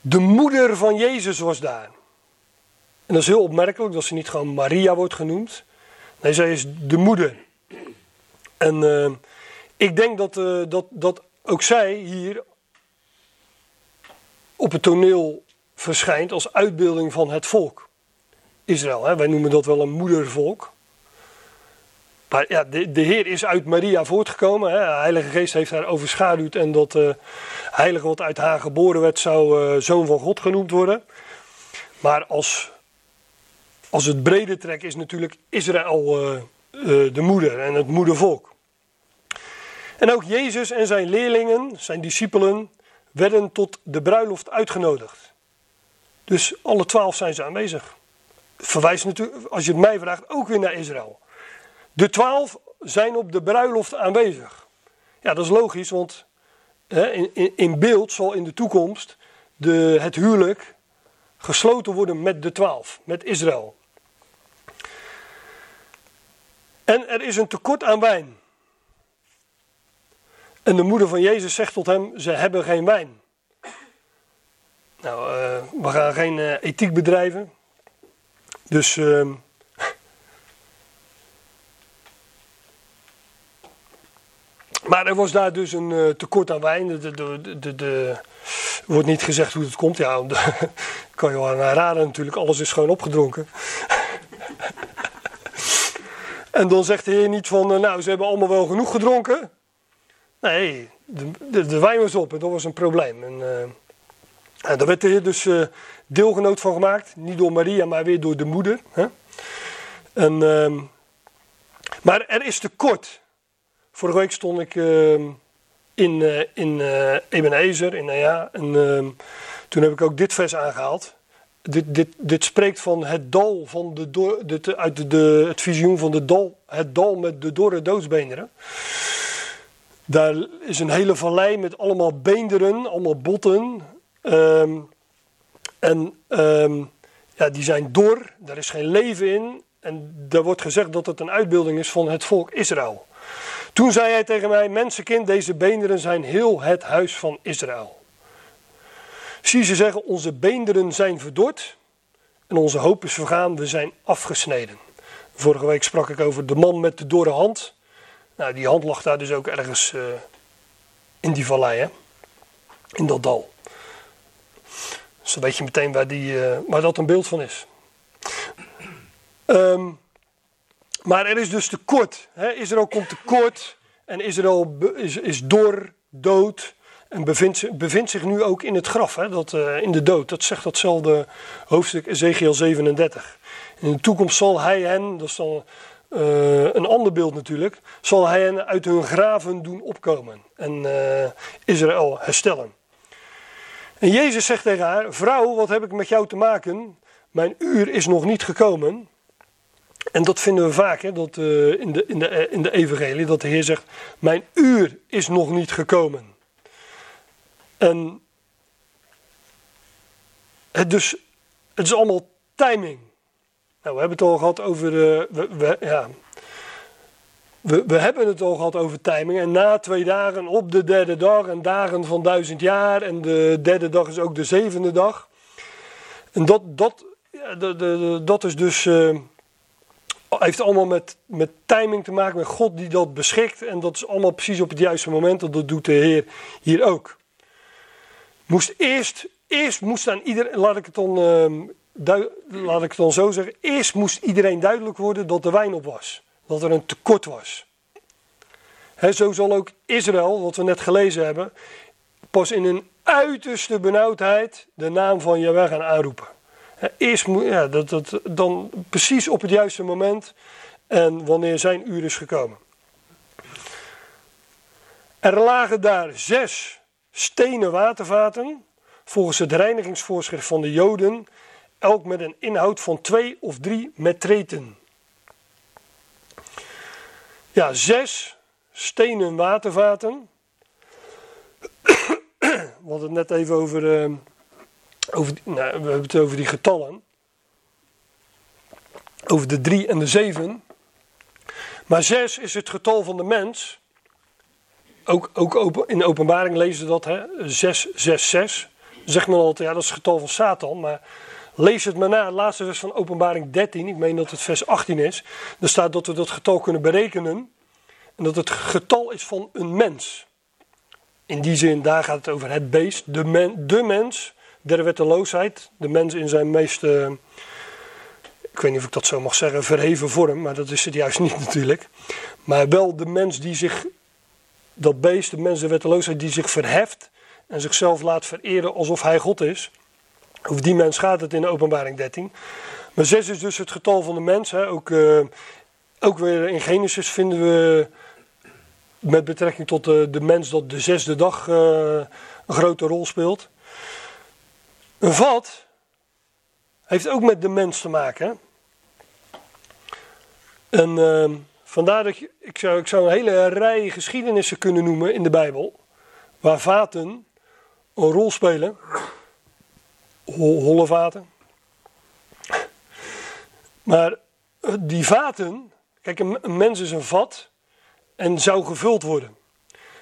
De moeder van Jezus was daar. En dat is heel opmerkelijk dat ze niet gewoon Maria wordt genoemd. Nee, zij is de moeder. En uh, ik denk dat, dat, dat ook zij hier op het toneel verschijnt als uitbeelding van het volk. Israël, hè? wij noemen dat wel een moedervolk. Maar ja, de, de Heer is uit Maria voortgekomen. De Heilige Geest heeft haar overschaduwd en dat uh, heilige wat uit haar geboren werd zou uh, zoon van God genoemd worden. Maar als, als het brede trek is natuurlijk Israël uh, de moeder en het moedervolk. En ook Jezus en zijn leerlingen, zijn discipelen, werden tot de bruiloft uitgenodigd. Dus alle twaalf zijn ze aanwezig. Verwijst natuurlijk, als je het mij vraagt, ook weer naar Israël. De twaalf zijn op de bruiloft aanwezig. Ja, dat is logisch, want hè, in, in, beeld zal in de toekomst de, het huwelijk gesloten worden met de twaalf, met Israël. En er is een tekort aan wijn. En de moeder van Jezus zegt tot hem: Ze hebben geen wijn. Nou, uh, we gaan geen uh, ethiek bedrijven. Dus. Uh, maar er was daar dus een uh, tekort aan wijn. De, de, de, wordt niet gezegd hoe het komt. Ja, kan je wel aan raden natuurlijk. Alles is gewoon opgedronken. en dan zegt de Heer niet van. Nou, ze hebben allemaal wel genoeg gedronken. Nee, de, wijn was op en dat was een probleem. En, uh, daar werd de Heer dus deelgenoot van gemaakt. Niet door Maria, maar weer door de moeder. Hè? En, uh, maar er is tekort. Vorige week stond ik ehm, in, uh, in Ebenezer, in Nea. En ehm, toen heb ik ook dit vers aangehaald. Dit, dit, dit spreekt van het dal, van de, do, de, uit de, het visioen van de dal, het dal met de dorre doodsbeenderen. Daar is een hele vallei met allemaal beenderen, allemaal botten. Um, en ja, die zijn dor, daar is geen leven in. En daar wordt gezegd dat het een uitbeelding is van het volk Israël. Toen zei hij tegen mij: Mensenkind, deze beenderen zijn heel het huis van Israël. Zie ze zeggen: Onze beenderen zijn verdord en onze hoop is vergaan, we zijn afgesneden. Vorige week sprak ik over de man met de dorre hand. Nou, die hand lag daar dus ook ergens uh, in die vallei, hè? in dat dal. Dus dan weet je meteen waar, die, waar dat een beeld van is. Um, maar er is dus tekort. Hè? Israël komt tekort en Israël is, is door, dood en bevindt, zich nu ook in het graf, hè? Dat, uh, in de dood. Dat zegt datzelfde hoofdstuk Ezekiel 37. In de toekomst zal hij hen, dat is dan uh, een ander beeld natuurlijk, zal hij hen uit hun graven doen opkomen en uh, Israël herstellen. En Jezus zegt tegen haar: Vrouw, wat heb ik met jou te maken? Mijn uur is nog niet gekomen. En dat vinden we vaak hè, dat, uh, in, de, in, de, in de Evangelie, dat de Heer zegt: Mijn uur is nog niet gekomen. En het, dus, het is allemaal timing. Nou, we hebben het al gehad over. Uh, we, ja. we, we hebben het al gehad over timing. En na twee dagen op de derde dag. En dagen van duizend jaar. En de derde dag is ook de zevende dag. En dat, dat, ja, de, de, dat is dus. Uh, heeft allemaal met, met timing te maken. Met God die dat beschikt. En dat is allemaal precies op het juiste moment. En dat doet de Heer hier ook. Moest eerst. Eerst moest aan iedereen. Laat ik het dan. Uh, laat ik het dan zo zeggen, eerst moest iedereen duidelijk worden dat de wijn op was. Dat er een tekort was. Zo zal ook Israël, wat we net gelezen hebben, pas in een uiterste benauwdheid de naam van Jaweh gaan aanroepen. Eerst moet, ja, dat, dat, dan precies op het juiste moment en wanneer zijn uur is gekomen. Er lagen daar zes stenen watervaten, volgens het reinigingsvoorschrift van de Joden, elk met een inhoud van twee of drie metreten. Ja, zes stenen watervaten. We hadden het net even over uh, over, nou, we hebben het over die getallen. Over de 3 en de 7. Maar 6 is het getal van de mens. Ook, ook in de openbaring lezen we dat, hè? 6, 6, 6. Zegt men altijd, ja, dat is het getal van Satan. Maar lees het maar na, het laatste vers van openbaring 13. Ik meen dat het vers 18 is. Daar staat dat we dat getal kunnen berekenen. En dat het getal is van een mens. In die zin, daar gaat het over het beest, de, de mens, der wetteloosheid. De mens in zijn meest, uh, ik weet niet of ik dat zo mag zeggen, verheven vorm, maar dat is het juist niet natuurlijk. Maar wel de mens die zich, dat beest, de mens der wetteloosheid, die zich verheft en zichzelf laat vereren alsof hij God is. Over die mens gaat het in de openbaring 13. Maar 6 is dus het getal van de mens. Hè. Ook, uh, ook weer in Genesis vinden we met betrekking tot de, de mens dat de zesde dag een grote rol speelt. Een vat heeft ook met de mens te maken. En uh, vandaar dat ik, zou, ik zou een hele rij geschiedenissen kunnen noemen in de Bijbel. Waar vaten een rol spelen. holle vaten. Maar eh, die vaten, kijk een mens is een vat en zou gevuld worden.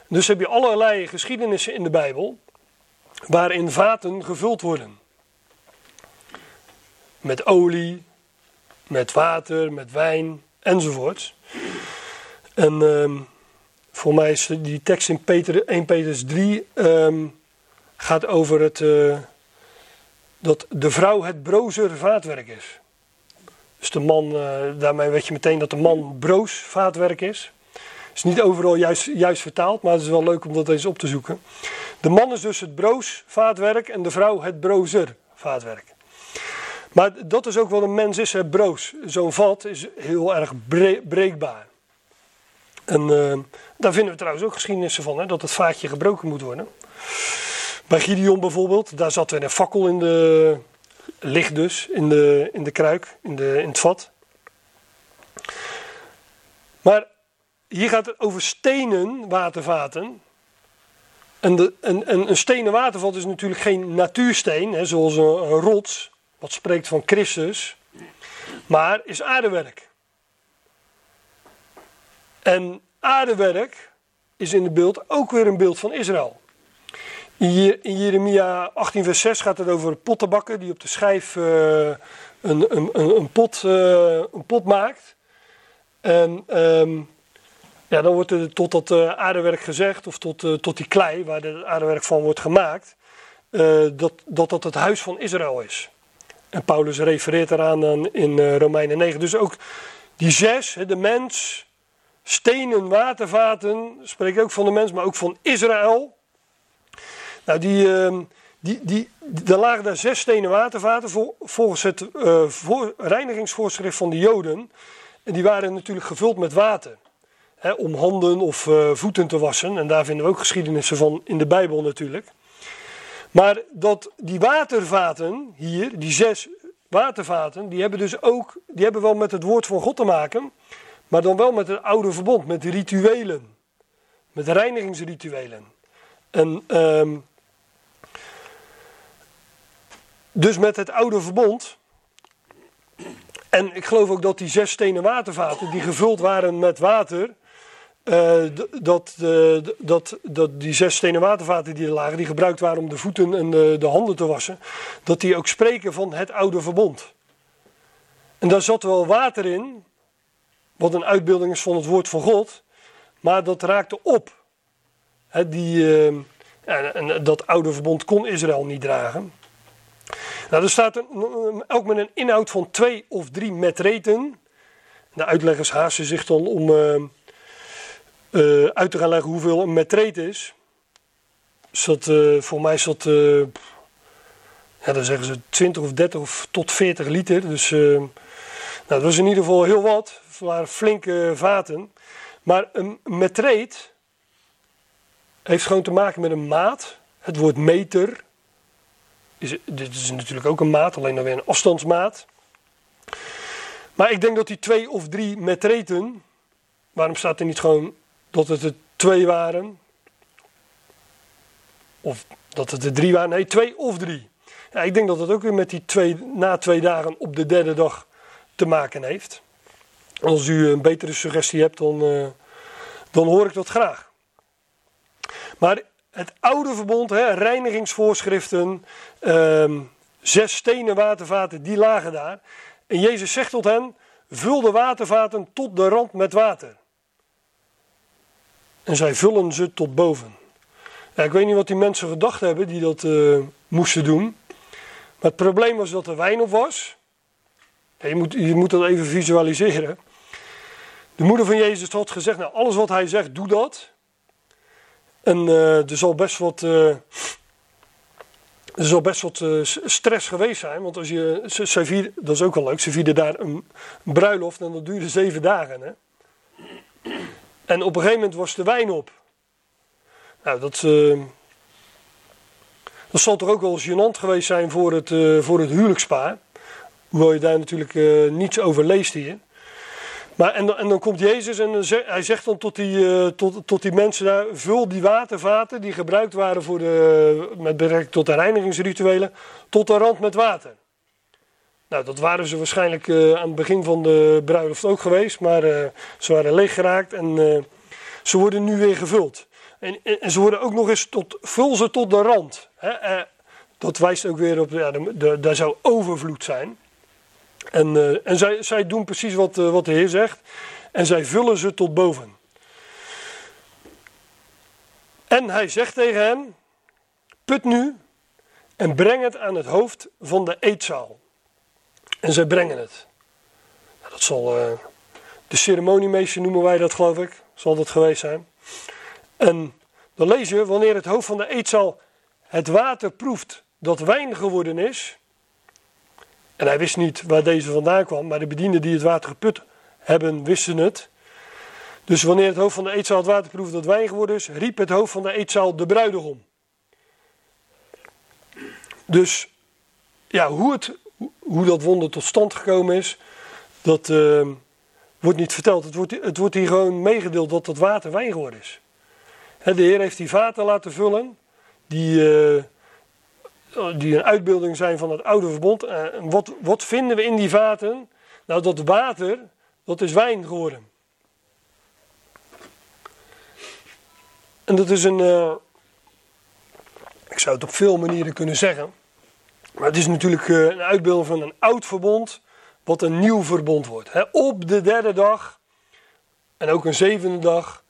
Dus heb je allerlei geschiedenissen in de Bijbel waarin vaten gevuld worden. Met olie, met water, met wijn enzovoort. En um, voor mij is die tekst in Peter, 1 Petrus 3 um, gaat over het, uh, dat de vrouw het brozer vaatwerk is. Dus de man, uh, daarmee weet je meteen dat de man broos vaatwerk is is niet overal juist, juist vertaald, maar het is wel leuk om dat eens op te zoeken. De man is dus het broos vaatwerk en de vrouw het brozer vaatwerk. Maar dat is ook wat een mens is, het broos. Zo'n vat is heel erg breekbaar. En uh, daar vinden we trouwens ook geschiedenissen van, hè, dat het vaatje gebroken moet worden. Bij Gideon bijvoorbeeld, daar zat er een fakkel in de, licht dus, in de, in de kruik, in, de, in het vat. Maar hier gaat het over stenen watervaten. En, de, en, en een stenen watervat is natuurlijk geen natuursteen, hè, zoals een, rots, wat spreekt van Christus, maar is aardewerk. En aardewerk is in het beeld ook weer een beeld van Israël. In Jeremia 18, vers 6 gaat het over pottenbakken die op de schijf uh, een, een, een, pot, uh, een pot maakt. En um, ja, dan wordt er tot dat uh, aardewerk gezegd, of tot, uh, tot die klei waar het aardewerk van wordt gemaakt, uh, dat, dat dat het huis van Israël is. En Paulus refereert eraan dan in Romeinen 9. Dus ook die zes, de mens, stenen, watervaten, spreekt ook van de mens, maar ook van Israël. Nou, die, ehm, die, die, er lagen daar zes stenen watervaten volgens het voor, reinigingsvoorschrift van de Joden. En die waren natuurlijk gevuld met water om handen of uh, voeten te wassen. En daar vinden we ook geschiedenissen van in de Bijbel natuurlijk. Maar dat die watervaten hier, die zes watervaten, die hebben dus ook, die hebben wel met het woord van God te maken. Maar dan wel met het oude verbond, met rituelen. Met reinigingsrituelen. En um, dus met het oude verbond. En ik geloof ook dat die zes stenen watervaten, die gevuld waren met water, uh, dat, uh, dat, dat die zes stenen watervaten die er lagen, die gebruikt waren om de voeten en de, de, handen te wassen, dat die ook spreken van het oude verbond. En daar zat wel water in, wat een uitbeelding is van het woord van God, maar dat raakte op. Die, en, en, dat oude verbond kon Israël niet dragen. Nou, er staat een, ook met een inhoud van twee of drie metreten. De uitleggers haasten zich dan om uh, uit te gaan leggen hoeveel een metreet is. Dus dat, uh, voor mij is dat, uh, ja, dan zeggen ze 20 of 30 of tot 40 liter. Dus nou, dat was in ieder geval heel wat. Het waren flinke vaten. Maar een metreet heeft gewoon te maken met een maat. Het woord meter. Is, dit is natuurlijk ook een maat, alleen dan weer een afstandsmaat. Maar ik denk dat die twee of drie metreten. Waarom staat er niet gewoon dat het er twee waren. Of dat het er drie waren. Nee, twee of drie. Ja, ik denk dat dat ook weer met die twee, na twee dagen op de derde dag te maken heeft. Als u een betere suggestie hebt, dan, uh, dan hoor ik dat graag. Maar het oude verbond, hè, reinigingsvoorschriften, uh, zes stenen watervaten, die lagen daar. En Jezus zegt tot hen: vul de watervaten tot de rand met water. En zij vullen ze tot boven. Ja, ik weet niet wat die mensen gedacht hebben die dat uh, moesten doen. Maar het probleem was dat er wijn op was. Je, moet, je moet dat even visualiseren. De moeder van Jezus had gezegd: Nou, alles wat hij zegt, doe dat. En uh, er zal best wat. Uh, er zal best wat stress geweest zijn, want als je, ze, dat is ook wel leuk, ze vierden daar een, een bruiloft en dat duurde zeven dagen. Hè? En op een gegeven moment was de wijn op. Nou, dat, uh, dat zal toch ook wel gênant geweest zijn voor het, uh, voor het huwelijkspaar. Hoewel je daar natuurlijk uh, niets over leest hier. Maar en, en dan komt Jezus en hij zegt dan tot die, tot, tot die mensen daar: vul die watervaten die gebruikt waren voor de, met betrekking tot de reinigingsrituelen, tot de rand met water. Nou, dat waren ze waarschijnlijk uh, aan het begin van de bruiloft ook geweest, maar uh, ze waren leeggeraakt en uh, ze worden nu weer gevuld. En, en, ze worden ook nog eens tot, vul ze tot de rand. Hè? dat wijst ook weer op, ja, daar zou overvloed zijn. En, en zij, zij doen precies wat, wat de Heer zegt. En zij vullen ze tot boven. En hij zegt tegen hen: Put nu en breng het aan het hoofd van de eetzaal. En zij brengen het. Nou, dat zal uh, de ceremoniemeester noemen wij dat, geloof ik. Zal dat geweest zijn. En dan lees je, wanneer het hoofd van de eetzaal het water proeft dat wijn geworden is. En hij wist niet waar deze vandaan kwam, maar de bedienden die het water geput hebben, wisten het. Dus wanneer het hoofd van de eetzaal het water proeft dat wijn geworden is, riep het hoofd van de eetzaal de bruidegom. Dus ja, hoe het hoe dat wonder tot stand gekomen is, dat uh, wordt niet verteld. Het wordt, het wordt hier gewoon meegedeeld dat dat water wijn geworden is. de Heer heeft die vaten laten vullen, die, uh, die een uitbeelding zijn van het oude verbond. Uh, wat, wat vinden we in die vaten? Nou, dat water, dat is wijn geworden. En dat is een. ik zou het op veel manieren kunnen zeggen. Maar het is natuurlijk eh, een uitbeelding van een oud verbond, wat een nieuw verbond wordt. Op de derde dag, en ook een zevende dag,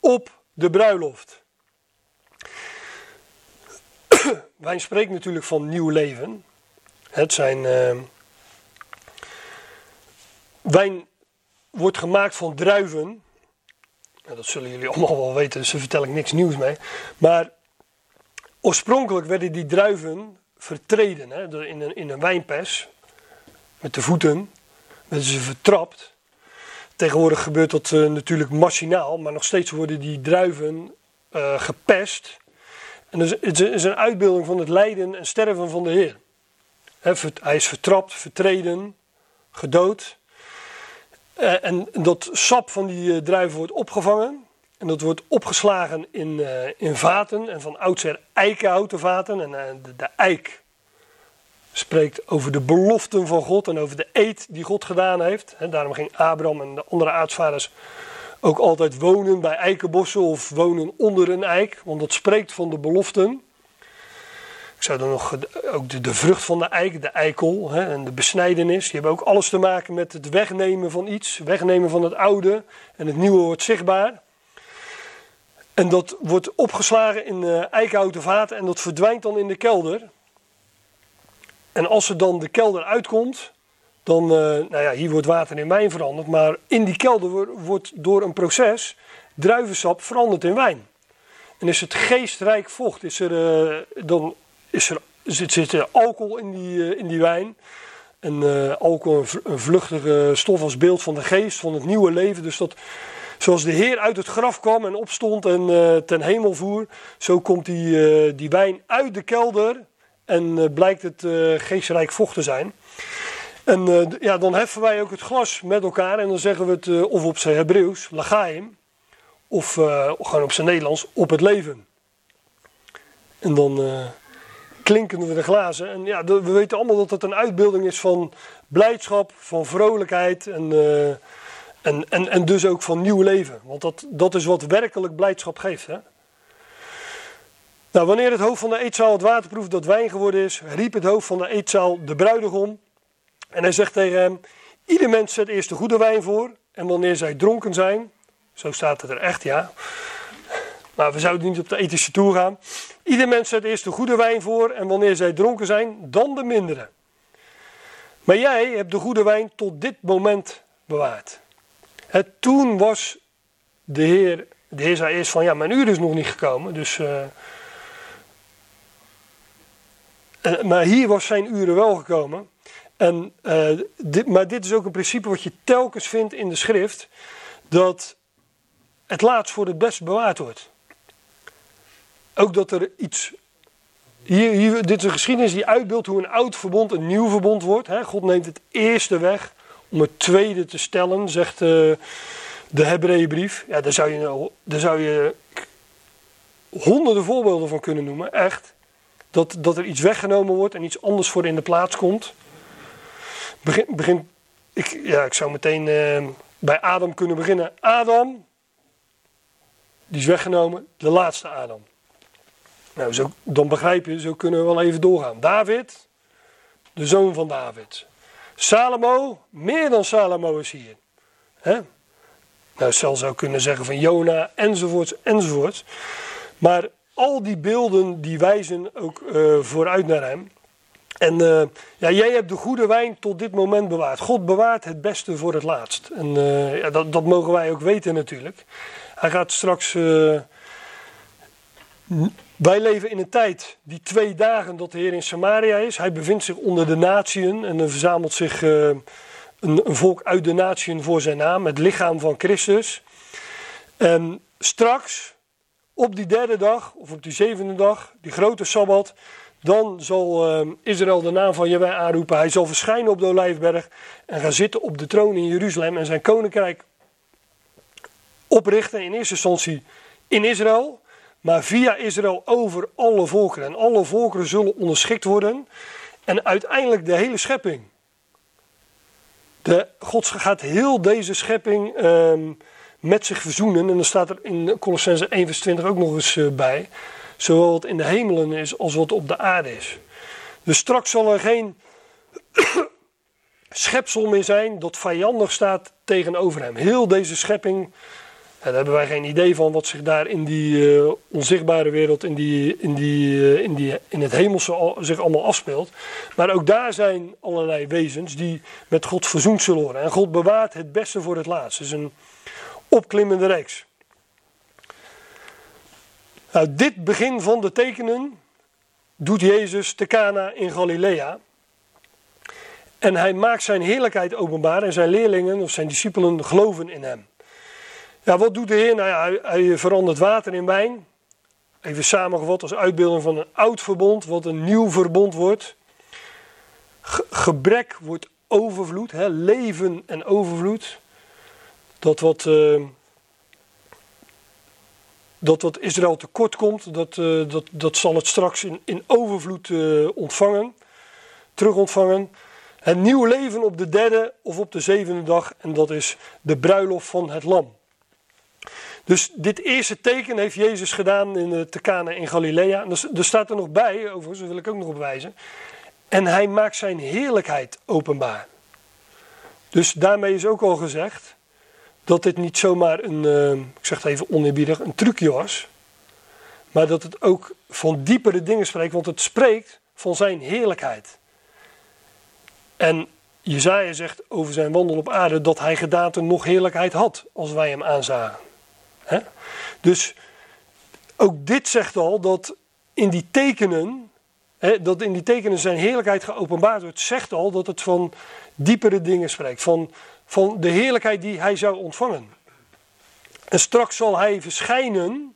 op de bruiloft. Wij spreken natuurlijk van nieuw leven. Het zijn. Uh, wijn wordt gemaakt van druiven. dat zullen jullie allemaal wel weten, dus daar vertel ik niks nieuws mee. Maar oorspronkelijk werden die druiven vertreden hè, in, een, in een wijnpers. Met de voeten werden ze vertrapt. Tegenwoordig gebeurt dat uh, natuurlijk machinaal, maar nog steeds worden die druiven uh, gepest. En dus, het is een uitbeelding van het lijden en sterven van de Heer. hij is vertrapt, vertreden, gedood. Uh, en dat sap van die druiven wordt opgevangen. En dat wordt opgeslagen in, uh, in vaten en van oudsher eikenhouten vaten. En uh, de, eik spreekt over de beloften van God en over de eed die God gedaan heeft. Daarom ging Abraham en de andere aartsvaders ook altijd wonen bij eikenbossen of wonen onder een eik. Want dat spreekt van de beloften. Ik zou dan nog ook de, de vrucht van de eik, de eikel hè, en de besnijdenis. Die hebben ook alles te maken met het wegnemen van iets. Wegnemen van het oude en het nieuwe wordt zichtbaar. En dat wordt opgeslagen in uh, eikenhouten vaten en dat verdwijnt dan in de kelder. En als er dan de kelder uitkomt, dan, uh, nou ja, hier wordt water in wijn veranderd, maar in die kelder wordt door een proces druivensap veranderd in wijn. En is het geestrijk vocht, is er, uh, dan is er, zit, zit er alcohol in die, in die wijn. En alcohol, een vluchtige stof als beeld van de geest, van het nieuwe leven. Dus dat, Zoals de Heer uit het graf kwam en opstond en uh, ten hemel voer, zo komt die, uh, die wijn uit de kelder en uh, blijkt het geestrijk vocht te zijn. En ja, dan heffen wij ook het glas met elkaar en dan zeggen we het of op zijn Hebreeuws, lagaim, of gewoon op zijn Nederlands, op het leven. En dan klinkende de glazen. En ja, we weten allemaal dat het een uitbeelding is van blijdschap, van vrolijkheid en, en, en, en dus ook van nieuw leven. Want dat, dat is wat werkelijk blijdschap geeft. Hè? Nou, wanneer het hoofd van de eetzaal het waterproef dat wijn geworden is, riep het hoofd van de eetzaal de bruidegom. En hij zegt tegen hem: Ieder mens zet eerst de goede wijn voor. En wanneer zij dronken zijn, zo staat het er echt, ja. Maar we zouden niet op de ethische toer gaan. Ieder mens zet eerst de goede wijn voor. En wanneer zij dronken zijn, dan de mindere. Maar jij hebt de goede wijn tot dit moment bewaard. Het, toen was de Heer, de Heer zei eerst van ja, mijn uur is nog niet gekomen. Dus, uh, maar hier was zijn uren wel gekomen. En, uh, dit, maar dit is ook een principe wat je telkens vindt in de schrift. Dat het laatst voor het best bewaard wordt. Ook dat er iets. Hier, hier, dit is een geschiedenis die uitbeeldt hoe een oud verbond een nieuw verbond wordt. Hè? God neemt het eerste weg om het tweede te stellen, zegt uh, de Hebreeënbrief. Ja, daar zou, je, daar zou je honderden voorbeelden van kunnen noemen, echt. Dat, dat er iets weggenomen wordt en iets anders voor in de plaats komt. Begin, begin, ik, ja, ik zou meteen uh, bij Adam kunnen beginnen. Adam, die is weggenomen, de laatste Adam. Nou, zo, dan begrijp je, zo kunnen we wel even doorgaan. David, de zoon van David. Salomo, meer dan Salomo is hier. Hè? Nou, zelfs zou kunnen zeggen van Jona, enzovoorts, enzovoorts. Maar al die beelden die wijzen ook uh, vooruit naar hem. En uh, ja, jij hebt de goede wijn tot dit moment bewaard. God bewaart het beste voor het laatst. En uh, ja, dat, dat mogen wij ook weten natuurlijk. Hij gaat straks wij leven in een tijd, die twee dagen dat de Heer in Samaria is. Hij bevindt zich onder de natieën en er verzamelt zich uh, een, een, volk uit de natieën voor zijn naam, het lichaam van Christus. En straks, op die derde dag, of op die zevende dag, die grote Sabbat, dan zal uh, Israël de naam van Jehovah aanroepen. Hij zal verschijnen op de Olijfberg en gaan zitten op de troon in Jeruzalem en zijn koninkrijk oprichten in eerste instantie in Israël maar via Israël over alle volkeren. En alle volkeren zullen onderschikt worden. En uiteindelijk de hele schepping. De, God gaat heel deze schepping ehm, met zich verzoenen. En dan staat er in Colossense 1 vers 20 ook nog eens uh, bij. Zowel wat in de hemelen is als wat op de aarde is. Dus straks zal er geen schepsel meer zijn dat vijandig staat tegenover hem. Heel deze schepping daar hebben wij geen idee van wat zich daar in die uh, onzichtbare wereld, in, die, in, die, uh, in, die, in het hemelse zich allemaal afspeelt. Maar ook daar zijn allerlei wezens die met God verzoend zullen worden. En God bewaart het beste voor het laatst. Het is een opklimmende reeks. Nou, dit begin van de tekenen doet Jezus te Cana in Galilea. En hij maakt zijn heerlijkheid openbaar en zijn leerlingen of zijn discipelen geloven in hem. Ja, wat doet de Heer? Nou ja, hij, verandert water in wijn. Even samengevat als uitbeelding van een oud verbond, wat een nieuw verbond wordt. gebrek wordt overvloed, hè? leven en overvloed. Dat wat, uh, dat wat Israël tekort komt, dat, uh, dat, dat zal het straks in, in overvloed uh, ontvangen, terug ontvangen. Een nieuw leven op de derde of op de zevende dag, en dat is de bruiloft van het lam. Dus dit eerste teken heeft Jezus gedaan in de Tekana in Galilea. En er staat er nog bij, overigens, dat wil ik ook nog op wijzen. En hij maakt zijn heerlijkheid openbaar. Dus daarmee is ook al gezegd dat dit niet zomaar een, uh, ik zeg het even oneerbiedig, een trucje was. Maar dat het ook van diepere dingen spreekt, want het spreekt van zijn heerlijkheid. En Jezaja zegt over zijn wandel op aarde dat hij gedaante nog heerlijkheid had als wij hem aanzagen. Dus ook dit zegt al dat in die tekenen, dat in die tekenen zijn heerlijkheid geopenbaard wordt, zegt al dat het van diepere dingen spreekt. Van, van de heerlijkheid die hij zou ontvangen. En straks zal hij verschijnen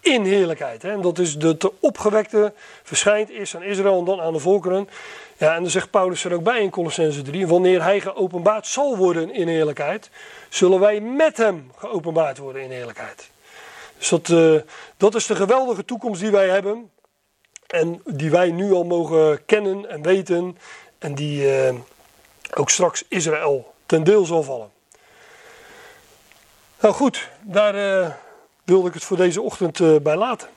in heerlijkheid. En dat is de, de opgewekte verschijnt eerst aan Israël en dan aan de volkeren. Ja, en dan zegt Paulus er ook bij in Colossense 3: Wanneer hij geopenbaard zal worden in eerlijkheid, zullen wij met hem geopenbaard worden in eerlijkheid. Dus dat, eh, dat is de geweldige toekomst die wij hebben. En die wij nu al mogen kennen en weten. En die eh, ook straks Israël ten deel zal vallen. Nou goed, daar eh, wilde ik het voor deze ochtend bij laten.